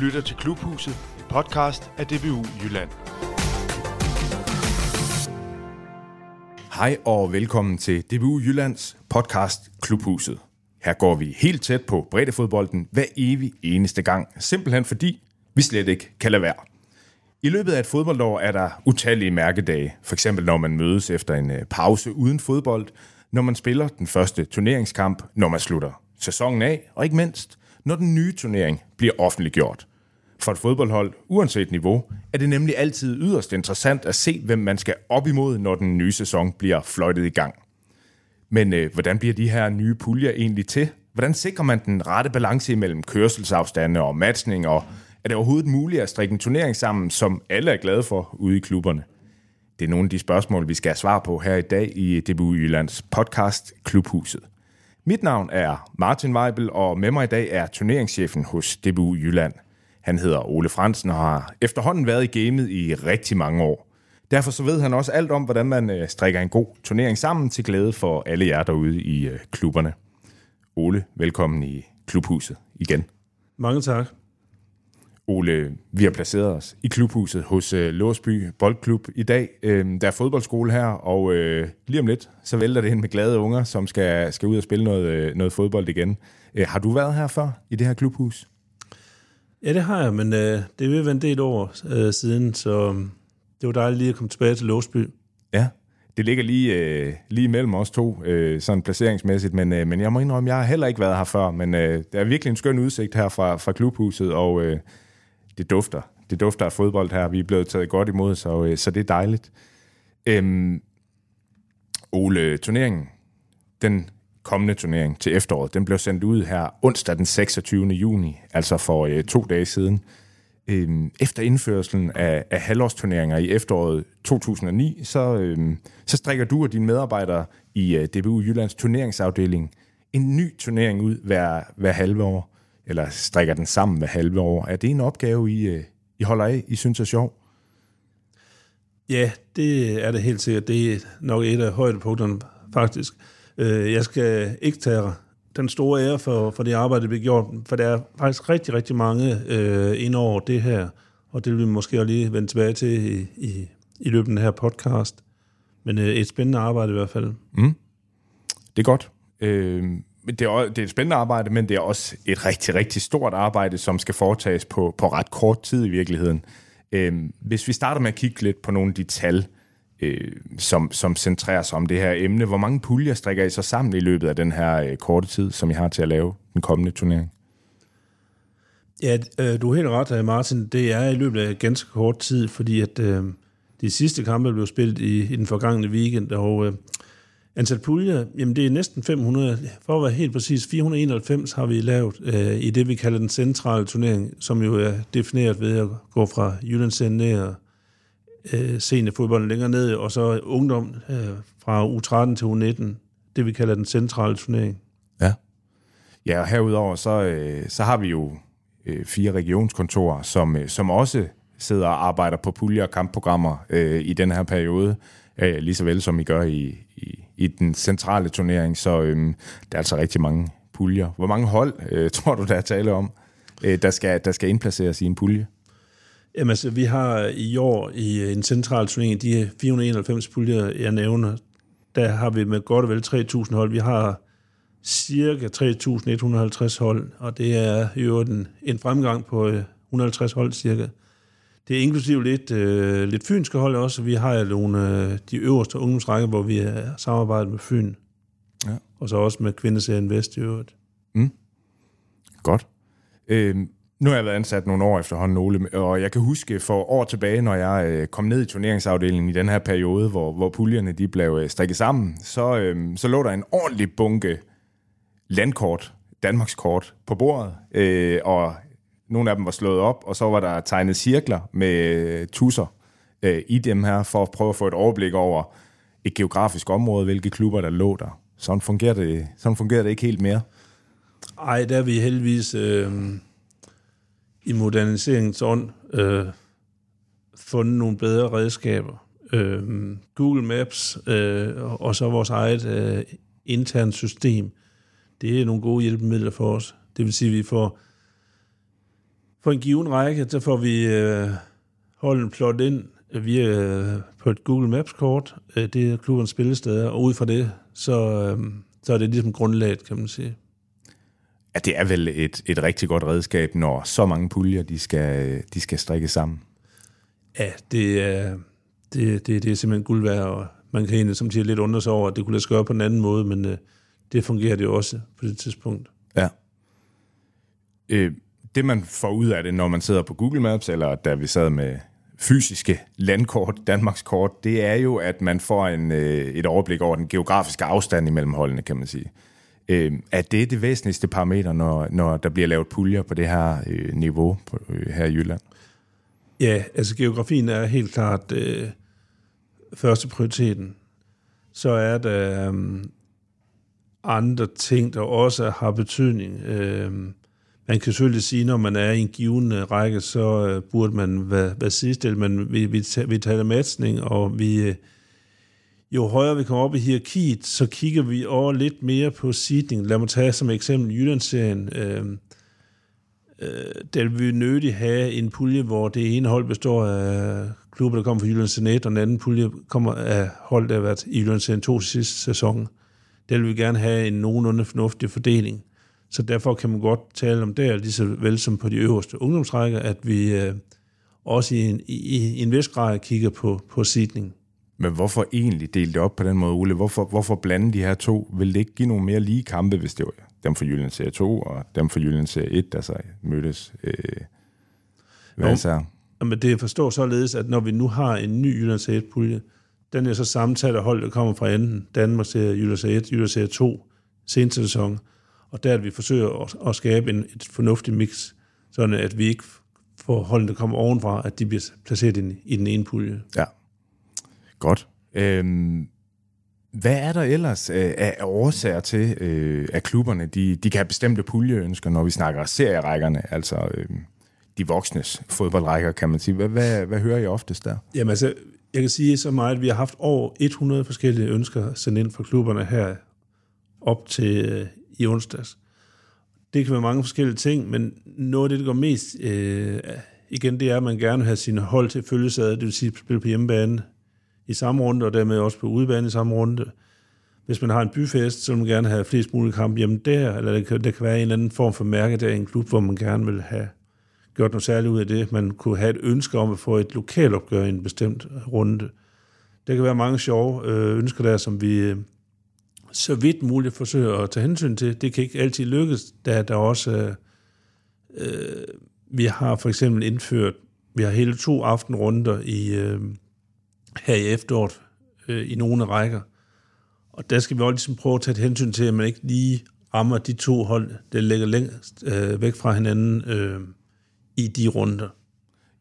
lytter til Klubhuset, en podcast af DBU Jylland. Hej og velkommen til DBU Jyllands podcast Klubhuset. Her går vi helt tæt på breddefodbolden hver evig eneste gang, simpelthen fordi vi slet ikke kan lade være. I løbet af et fodboldår er der utallige mærkedage, for eksempel når man mødes efter en øh, pause uden fodbold, når man spiller den første turneringskamp, når man slutter sæsonen af, og ikke mindst, når den nye turnering bliver offentliggjort. For et fodboldhold, uanset niveau, er det nemlig altid yderst interessant at se, hvem man skal op imod, når den nye sæson bliver fløjtet i gang. Men øh, hvordan bliver de her nye puljer egentlig til? Hvordan sikrer man den rette balance mellem kørselsafstande og matchning, og er det overhovedet muligt at strikke en turnering sammen, som alle er glade for ude i klubberne? Det er nogle af de spørgsmål, vi skal have svar på her i dag i DBU Jyllands podcast Klubhuset. Mit navn er Martin Weibel, og med mig i dag er turneringschefen hos DBU Jylland. Han hedder Ole Fransen og har efterhånden været i gamet i rigtig mange år. Derfor så ved han også alt om, hvordan man øh, strikker en god turnering sammen til glæde for alle jer derude i øh, klubberne. Ole, velkommen i klubhuset igen. Mange tak. Ole, vi har placeret os i klubhuset hos øh, Låsby Boldklub i dag. Øh, der er fodboldskole her, og øh, lige om lidt, så vælter det ind med glade unger, som skal, skal ud og spille noget, øh, noget fodbold igen. Øh, har du været her før i det her klubhus? Ja, det har jeg, men øh, det er ved at være en del år øh, siden, så øh, det var dejligt lige at komme tilbage til Låsby. Ja, det ligger lige, øh, lige mellem os to, øh, sådan placeringsmæssigt, men, øh, men jeg må indrømme, jeg har heller ikke været her før, men øh, der er virkelig en skøn udsigt her fra, fra klubhuset, og øh, det dufter. Det dufter af fodbold her. Vi er blevet taget godt imod, så, øh, så det er dejligt. Øhm, Ole, turneringen, den kommende turnering til efteråret, den blev sendt ud her onsdag den 26. juni, altså for øh, to dage siden. Øhm, efter indførelsen af, af halvårsturneringer i efteråret 2009, så, øhm, så strikker du og dine medarbejdere i øh, DBU Jyllands turneringsafdeling en ny turnering ud hver, hver halve år eller strikker den sammen med halve år. Er det en opgave, I, øh, I holder af, I synes er sjov? Ja, det er det helt sikkert. Det er nok et af højdepunkterne, faktisk. Øh, jeg skal ikke tage den store ære for, for det arbejde, der bliver gjort, for der er faktisk rigtig, rigtig mange øh, ind over det her, og det vil vi måske også lige vende tilbage til i, i, i løbet af den her podcast. Men øh, et spændende arbejde i hvert fald. Mm. Det er godt. Øh, det er, det er et spændende arbejde, men det er også et rigtig, rigtig stort arbejde, som skal foretages på, på ret kort tid i virkeligheden. Øh, hvis vi starter med at kigge lidt på nogle af de tal, øh, som, som centrerer sig om det her emne, hvor mange puljer strikker I så sammen i løbet af den her øh, korte tid, som I har til at lave den kommende turnering? Ja, øh, du er helt ret, øh, Martin. Det er i løbet af ganske kort tid, fordi at øh, de sidste kampe blev spillet i, i den forgangne weekend, og øh, Antal puljer, jamen det er næsten 500. For at være helt præcis, 491 har vi lavet øh, i det, vi kalder den centrale turnering, som jo er defineret ved at gå fra Jyllands ned øh, seniorfodbolden længere ned, og så ungdom øh, fra U13 til U19, det vi kalder den centrale turnering. Ja, ja og herudover så, øh, så har vi jo øh, fire regionskontorer, som, øh, som også sidder og arbejder på puljer og kampprogrammer øh, i den her periode, øh, lige så vel som I gør i, i, i den centrale turnering, så øhm, der er altså rigtig mange puljer. Hvor mange hold øh, tror du, der er tale om, øh, der, skal, der skal indplaceres i en pulje? Jamen altså, vi har i år i øh, en central turnering, de 491 puljer, jeg nævner, der har vi med godt og vel 3.000 hold. Vi har cirka 3.150 hold, og det er jo en, en fremgang på øh, 150 hold cirka. Det er inklusive lidt, øh, lidt fynske hold også. Vi har jo nogle øh, de øverste ungdomsrækker, hvor vi har samarbejdet med Fyn. Ja. Og så også med Kvindeserien Vest i øvrigt. Mm. Godt. Øh, nu har jeg været ansat nogle år efterhånden, Ole, og jeg kan huske for år tilbage, når jeg øh, kom ned i turneringsafdelingen i den her periode, hvor, hvor puljerne de blev øh, strikket sammen, så, øh, så lå der en ordentlig bunke landkort, Danmarkskort på bordet, øh, og nogle af dem var slået op, og så var der tegnet cirkler med tusser øh, i dem her, for at prøve at få et overblik over et geografisk område, hvilke klubber der lå der. Sådan fungerer det, sådan fungerer det ikke helt mere. Ej, der er vi heldigvis øh, i moderniseringens ånd øh, fundet nogle bedre redskaber. Øh, Google Maps øh, og så vores eget øh, interne system, det er nogle gode hjælpemidler for os. Det vil sige, at vi får på en given række, så får vi øh, holden plot ind via øh, på et Google Maps-kort. Øh, det er klubbens spillesteder, og ud fra det, så, øh, så er det ligesom grundlaget, kan man sige. Ja, det er vel et, et rigtig godt redskab, når så mange puljer, de skal, de skal strikke sammen. Ja, det er, det, det, det er simpelthen guld værd, og man kan egentlig som siger lidt undre sig over, at det kunne lade sig gøre på en anden måde, men øh, det fungerer det også på det tidspunkt. Ja. Øh, det man får ud af det, når man sidder på Google Maps, eller da vi sad med fysiske landkort, Danmarks kort, det er jo, at man får en, øh, et overblik over den geografiske afstand imellem holdene, kan man sige. Øh, er det det væsentligste parameter, når, når der bliver lavet puljer på det her øh, niveau på, øh, her i Jylland? Ja, altså geografien er helt klart øh, første prioriteten. Så er der øh, andre ting, der også har betydning. Øh, man kan selvfølgelig sige, når man er i en given øh, række, så øh, burde man være, være sidestillet, men vi, vi, vi taler matchning, og vi, øh, jo højere vi kommer op i hierarkiet, så kigger vi over lidt mere på seeding. Lad mig tage som eksempel Jyllandsserien. Øh, øh, der vil vi nødig have en pulje, hvor det ene hold består af klubber, der kommer fra Jyllands Senet, og den anden pulje kommer af hold, der har været i Jyllandsserien to sidste sæson. Der vil vi gerne have en nogenlunde fornuftig fordeling. Så derfor kan man godt tale om det, lige så vel som på de øverste ungdomsrækker, at vi øh, også i en, i, i en vis grad kigger på, på sidning. Men hvorfor egentlig dele det op på den måde, Ole? Hvorfor, hvorfor blande de her to? Vil det ikke give nogle mere lige kampe, hvis det var dem fra Jylland Serie 2 og dem fra Jylland Serie 1, der så mødtes? Øh, hvad Jo. så? Men det forstår således, at når vi nu har en ny Jylland Serie 1-pulje, den er så sammensat af hold, der kommer fra enten Danmark Serie, Jylland Serie 1, Jylland Serie 2, seneste sæson, og der at vi forsøger at, at skabe en, et fornuftigt mix, sådan at vi ikke får holdene, der kommer ovenfra, at de bliver placeret i, i den ene pulje. Ja. Godt. Øhm, hvad er der ellers øh, af årsager til, øh, at klubberne de, de kan have bestemte puljeønsker, når vi snakker serierækkerne, altså øh, de voksnes fodboldrækker, kan man sige. Hvad, hvad, hvad hører I oftest der? Jamen altså, jeg kan sige så meget, at vi har haft over 100 forskellige ønsker sendt ind fra klubberne her op til øh, i onsdags. Det kan være mange forskellige ting, men noget af det, der går mest øh, igen, det er, at man gerne vil have sine hold til følgesad, det vil sige spille på hjemmebane i samme runde, og dermed også på udebane i samme runde. Hvis man har en byfest, så vil man gerne have flest mulige kampe hjemme der, eller det kan, der kan være en eller anden form for mærke der i en klub, hvor man gerne vil have gjort noget særligt ud af det. Man kunne have et ønske om at få et lokalopgør i en bestemt runde. Der kan være mange sjove øh, ønsker der, som vi øh, så vidt muligt forsøger at tage hensyn til. Det kan ikke altid lykkes, da der også... Øh, øh, vi har for eksempel indført, vi har hele to aftenrunder i, øh, her i efteråret øh, i nogle rækker. Og der skal vi også ligesom prøve at tage et hensyn til, at man ikke lige rammer de to hold, der ligger længst øh, væk fra hinanden øh, i de runder.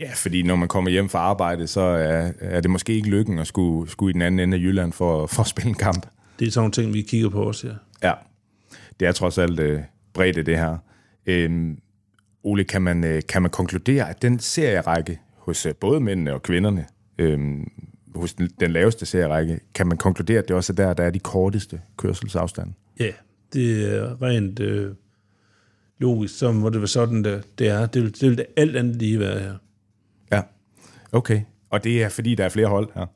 Ja, fordi når man kommer hjem fra arbejde, så er, er det måske ikke lykken at skulle, skulle i den anden ende af Jylland for, for at spille en kamp. Det er sådan nogle ting, vi kigger på også, ja. Ja, det er trods alt øh, bredt det her. Øhm, Ole, kan man, øh, kan man konkludere, at den serierække hos øh, både mændene og kvinderne, øhm, hos den, den laveste serierække, kan man konkludere, at det også er der, der er de korteste kørselsafstande? Ja, det er rent øh, logisk, så må det være sådan, det, det er. Det vil, det vil det alt andet lige være her. Ja, okay. Og det er, fordi der er flere hold her?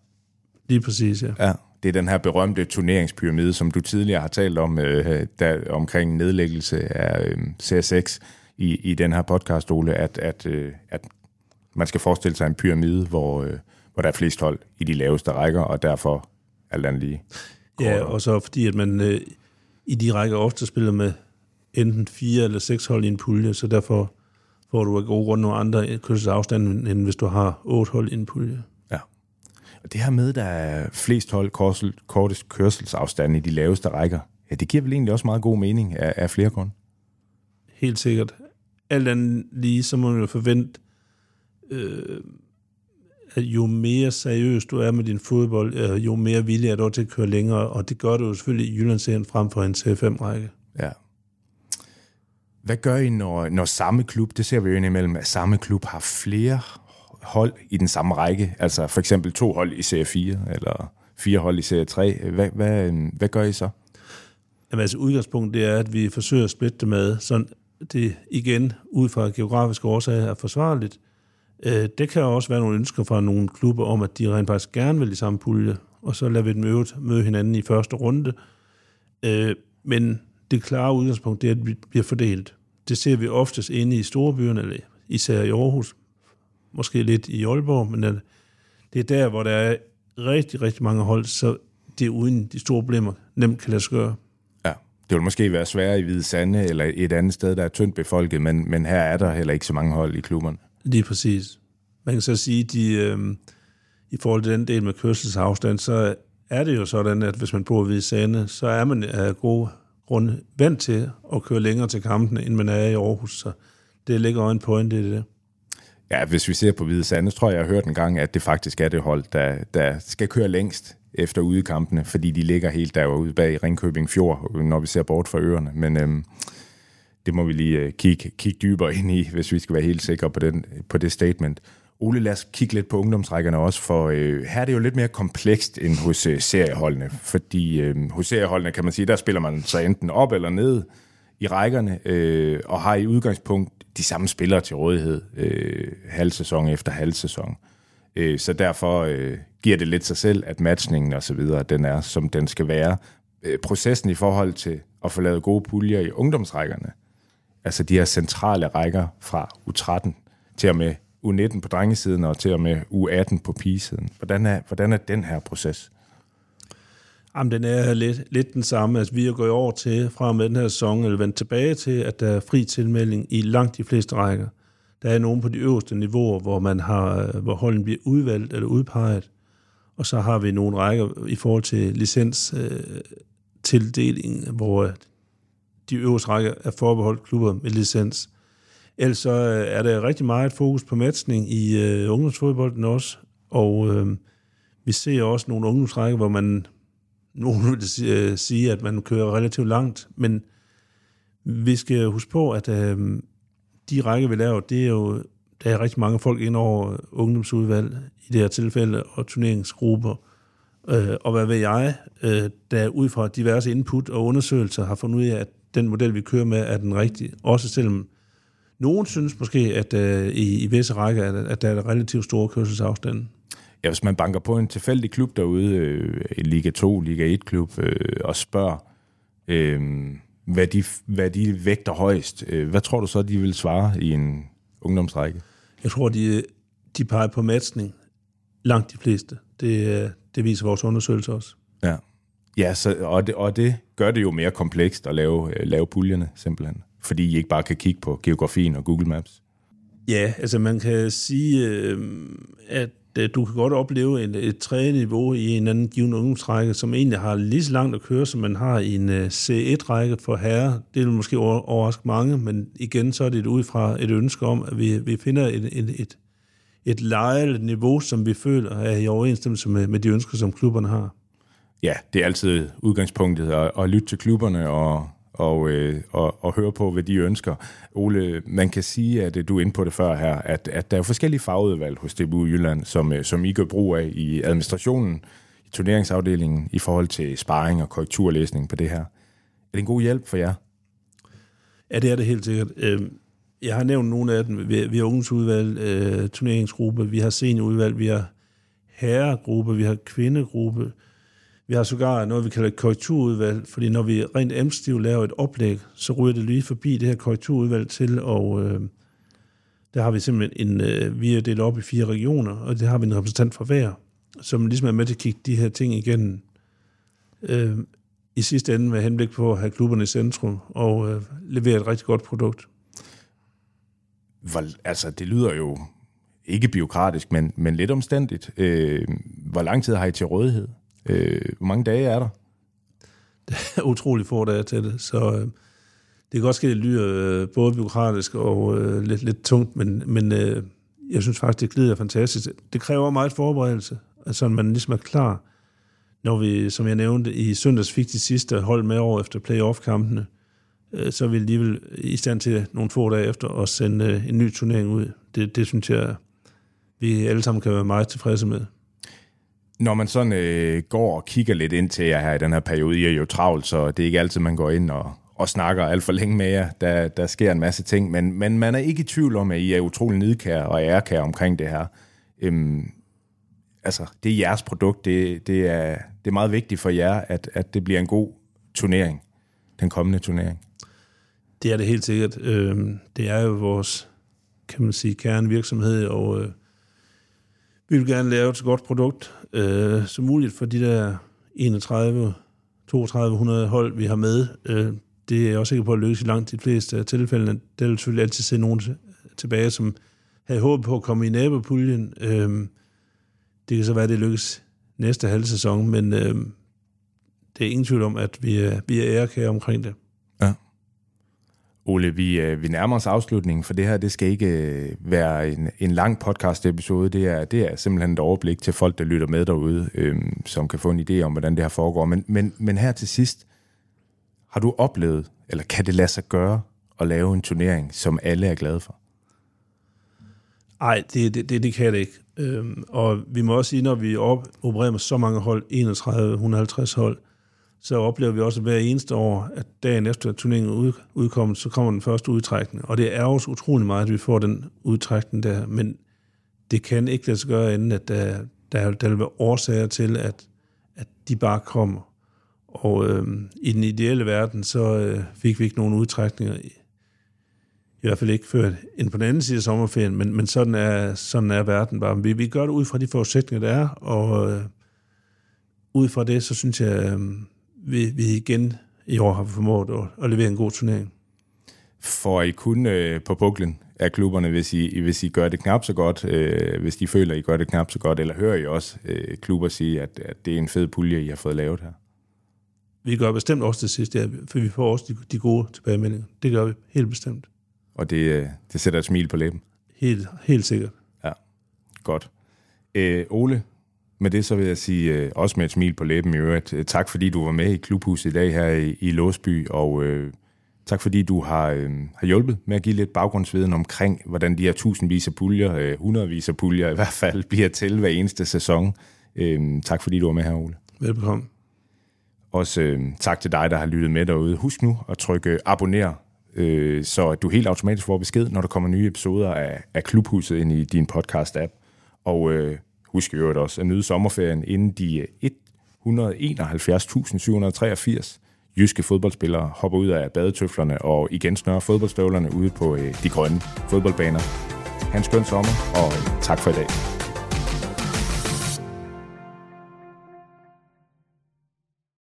Lige præcis, ja. Ja, det er den her berømte turneringspyramide, som du tidligere har talt om, øh, der, omkring nedlæggelse af øh, CSX i, i den her podcast, Ole, at, at, øh, at man skal forestille sig en pyramide, hvor, øh, hvor der er flest hold i de laveste rækker, og derfor alt andet lige. Ja, og så fordi, at man øh, i de rækker ofte spiller med enten fire eller seks hold i en pulje, så derfor får du af gode grunde nogle andre kørselsafstande, end hvis du har otte hold i en pulje. Det her med, der er flest hold korsel, kortest kørselsafstande i de laveste rækker, ja, det giver vel egentlig også meget god mening af, af flere grunde. Helt sikkert. Alt andet lige, så må man jo forvente, øh, at jo mere seriøs du er med din fodbold, øh, jo mere villig er du til at køre længere, og det gør du jo selvfølgelig i Jyllandsserien frem for en C5-række. Ja. Hvad gør I, når, når samme klub, det ser vi jo indimellem, at samme klub har flere hold i den samme række? Altså for eksempel to hold i serie 4, eller fire hold i serie 3. Hvad, hvad, øhm, hvad gør I så? Jamen altså udgangspunktet det er, at vi forsøger at splitte det med, sådan det igen ud fra geografiske årsager er forsvarligt. Øh, det kan også være nogle ønsker fra nogle klubber om, at de rent faktisk gerne vil i samme pulje, og så lader vi dem møde, møde hinanden i første runde. Øh, men det klare udgangspunkt, det er, at vi bliver fordelt. Det ser vi oftest inde i storebyerne, eller især i Aarhus, måske lidt i Aalborg, men det er der, hvor der er rigtig, rigtig mange hold, så det er uden de store problemer nemt kan lade sig gøre. Ja, det vil måske være sværere i Hvide Sande eller et andet sted, der er tyndt befolket, men, men her er der heller ikke så mange hold i klubberne. Lige præcis. Man kan så sige, de, øh, i forhold til den del med kørselsafstand, så er det jo sådan, at hvis man bor i Hvide Sande, så er man af gode grunde vant til at køre længere til kampene, end man er i Aarhus. Så det ligger en pointe i det. Ja, hvis vi ser på Hvide Sande, tror jeg, jeg har hørt en gang, at det faktisk er det hold, der, der skal køre længst efter udekampene, fordi de ligger helt derude bag Ringkøbing Fjord, når vi ser bort fra øerne. Men øhm, det må vi lige øh, kigge, kigge dybere ind i, hvis vi skal være helt sikre på, den, på det statement. Ole, lad os kigge lidt på ungdomsrækkerne også, for øh, her er det jo lidt mere komplekst end hos øh, serieholdene, fordi øh, hos serieholdene kan man sige, der spiller man så enten op eller ned i rækkerne, øh, og har i udgangspunkt de samme spillere til rådighed øh, halv sæson efter halv sæson. Øh, så derfor øh, giver det lidt sig selv, at matchningen og så videre, den er, som den skal være. Øh, processen i forhold til at få lavet gode puljer i ungdomsrækkerne, altså de her centrale rækker fra U13 til og med U19 på drengesiden og til og med U18 på pigesiden. Hvordan er, hvordan er den her proces? Jamen, den er lidt, lidt den samme. Altså, vi er gået over til, fra med den her sæson, eller vendt tilbage til, at der er fri tilmelding i langt de fleste rækker. Der er nogen på de øverste niveauer, hvor, man har, øh, hvor holden bliver udvalgt eller udpeget. Og så har vi nogle rækker i forhold til licens øh, tildeling, hvor øh, de øverste rækker er forbeholdt klubber med licens. Ellers så øh, er der rigtig meget fokus på matchning i øh, ungdomsfodbolden også, og øh, vi ser også nogle ungdomsrækker, hvor man, nogen vil øh, sige, at man kører relativt langt, men vi skal huske på, at øh, de rækker, vi laver, det er jo, der er rigtig mange folk ind over ungdomsudvalg i det her tilfælde, og turneringsgrupper, øh, og hvad ved jeg, øh, der ud fra diverse input og undersøgelser har fundet ud af, at den model, vi kører med, er den rigtige, også selvom nogen synes måske, at øh, i, i visse rækker, at, at der er relativt store kørselsafstande. Ja, hvis man banker på en tilfældig klub derude, øh, Liga 2, Liga 1-klub, øh, og spørger, øh, hvad, de, hvad de vægter højst, øh, hvad tror du så, de vil svare i en ungdomsrække? Jeg tror, de, de peger på matchning. Langt de fleste. Det, det viser vores undersøgelser også. Ja, ja så, og, det, og det gør det jo mere komplekst at lave, lave puljerne, simpelthen fordi I ikke bare kan kigge på geografien og Google Maps? Ja, altså man kan sige, øh, at Øh, du kan godt opleve et, et tredje niveau i en anden given ungdomsrække, som egentlig har lige så langt at køre, som man har i en øh, C1-række for herre. Det vil måske overraske mange, men igen så er det ud fra et ønske om, at vi, vi finder et, et, et, et lejet niveau, som vi føler er i overensstemmelse med, med de ønsker, som klubberne har. Ja, det er altid udgangspunktet at, at lytte til klubberne og, og, øh, og, og høre på, hvad de ønsker. Ole, man kan sige, at øh, du er inde på det før her, at, at der er forskellige fagudvalg hos DBU Jylland, som, øh, som I gør brug af i administrationen, i turneringsafdelingen, i forhold til sparring og korrekturlæsning på det her. Er det en god hjælp for jer? Ja, det er det helt sikkert. Øhm, jeg har nævnt nogle af dem. Vi har ungdomsudvalg, øh, turneringsgruppe, vi har seniorudvalg, vi har herregruppe, vi har kvindegruppe, vi har sågar noget, vi kalder et korrekturudvalg, fordi når vi rent administrativt laver et oplæg, så ryger det lige forbi det her korrekturudvalg til, og øh, der har vi simpelthen en, øh, vi er delt op i fire regioner, og det har vi en repræsentant fra hver, som ligesom er med til at kigge de her ting igennem. Øh, I sidste ende med henblik på at have klubberne i centrum og øh, levere et rigtig godt produkt. Hvor, altså, det lyder jo ikke biokratisk, men, men lidt omstændigt. Øh, hvor lang tid har I til rådighed? Øh, hvor mange dage er der? Det er utrolig få dage til det, så øh, det kan godt ske, at det lyder øh, både byråkratisk og øh, lidt, lidt tungt, men, men øh, jeg synes faktisk, det glider fantastisk. Det kræver meget forberedelse, altså man ligesom er klar, når vi, som jeg nævnte, i søndags fik de sidste hold med over efter playoff-kampene, øh, så er vi alligevel i stand til nogle få dage efter at sende øh, en ny turnering ud. Det, det synes jeg, vi alle sammen kan være meget tilfredse med. Når man sådan øh, går og kigger lidt ind til jer her i den her periode, I er jo travlt, så det er ikke altid, man går ind og, og snakker alt for længe med jer. Der, der sker en masse ting, men, men man er ikke i tvivl om, at I er utrolig nidkær og ærkære omkring det her. Øhm, altså, det er jeres produkt. Det, det, er, det er meget vigtigt for jer, at, at det bliver en god turnering, den kommende turnering. Det er det helt sikkert. Øhm, det er jo vores, kan man sige, kernevirksomhed, og øh, vi vil gerne lave et så godt produkt øh, som muligt for de der 31 3200 hold, vi har med. Øh, det er jeg også sikker på at lykkes i langt de fleste af tilfældene. Der vil selvfølgelig altid se nogen tilbage, som havde håbet på at komme i nabopuljen. Øh, det kan så være, at det lykkes næste halv sæson, men øh, det er ingen tvivl om, at vi er, vi er ærekære omkring det. Ole, vi, øh, vi nærmer os afslutningen, for det her det skal ikke øh, være en, en lang podcast-episode. Det er, det er simpelthen et overblik til folk, der lytter med derude, øhm, som kan få en idé om, hvordan det her foregår. Men, men, men her til sidst, har du oplevet, eller kan det lade sig gøre at lave en turnering, som alle er glade for? Nej, det, det, det, det kan det ikke. Øhm, og vi må også sige, når vi op, opererer med så mange hold, 31-150 hold, så oplever vi også hver eneste år, at dagen efter turneringen ud, udkommet, så kommer den første udtrækning. Og det er også utrolig meget, at vi får den udtrækning der, men det kan ikke lade sig gøre, inden at der, der, der vil være årsager til, at, at de bare kommer. Og øh, i den ideelle verden, så øh, fik vi ikke nogen udtrækninger, i, i hvert fald ikke før end på den anden side af sommerferien, men, men sådan, er, sådan er verden bare. Vi, vi gør det ud fra de forudsætninger, der er, og øh, ud fra det, så synes jeg, øh, vi, vi igen i år har formået at, at levere en god turnering. Får I kun øh, på buklen af klubberne, hvis I, hvis I gør det knap så godt, øh, hvis de føler, I gør det knap så godt, eller hører I også øh, klubber sige, at, at det er en fed pulje, I har fået lavet her? Vi gør bestemt også det sidste, ja, for vi får også de, de gode tilbagemeldinger. Det gør vi helt bestemt. Og det, øh, det sætter et smil på læben? Helt, helt sikkert. Ja, godt. Øh, Ole, med det så vil jeg sige, øh, også med et smil på læben i øvrigt, øh, tak fordi du var med i Klubhuset i dag her i, i Låsby, og øh, tak fordi du har, øh, har hjulpet med at give lidt baggrundsviden omkring, hvordan de her tusindvis af puljer, øh, hundredvis af puljer i hvert fald, bliver til hver eneste sæson. Øh, tak fordi du var med her, Ole. Velbekomme. Også øh, tak til dig, der har lyttet med derude. Husk nu at trykke abonner, øh, så du helt automatisk får besked, når der kommer nye episoder af, af Klubhuset ind i din podcast-app. Og øh, husk i øvrigt også at nyde sommerferien, inden de 171.783 jyske fodboldspillere hopper ud af badetøflerne og igen snører fodboldstøvlerne ude på øh, de grønne fodboldbaner. Han skøn sommer, og øh, tak for i dag.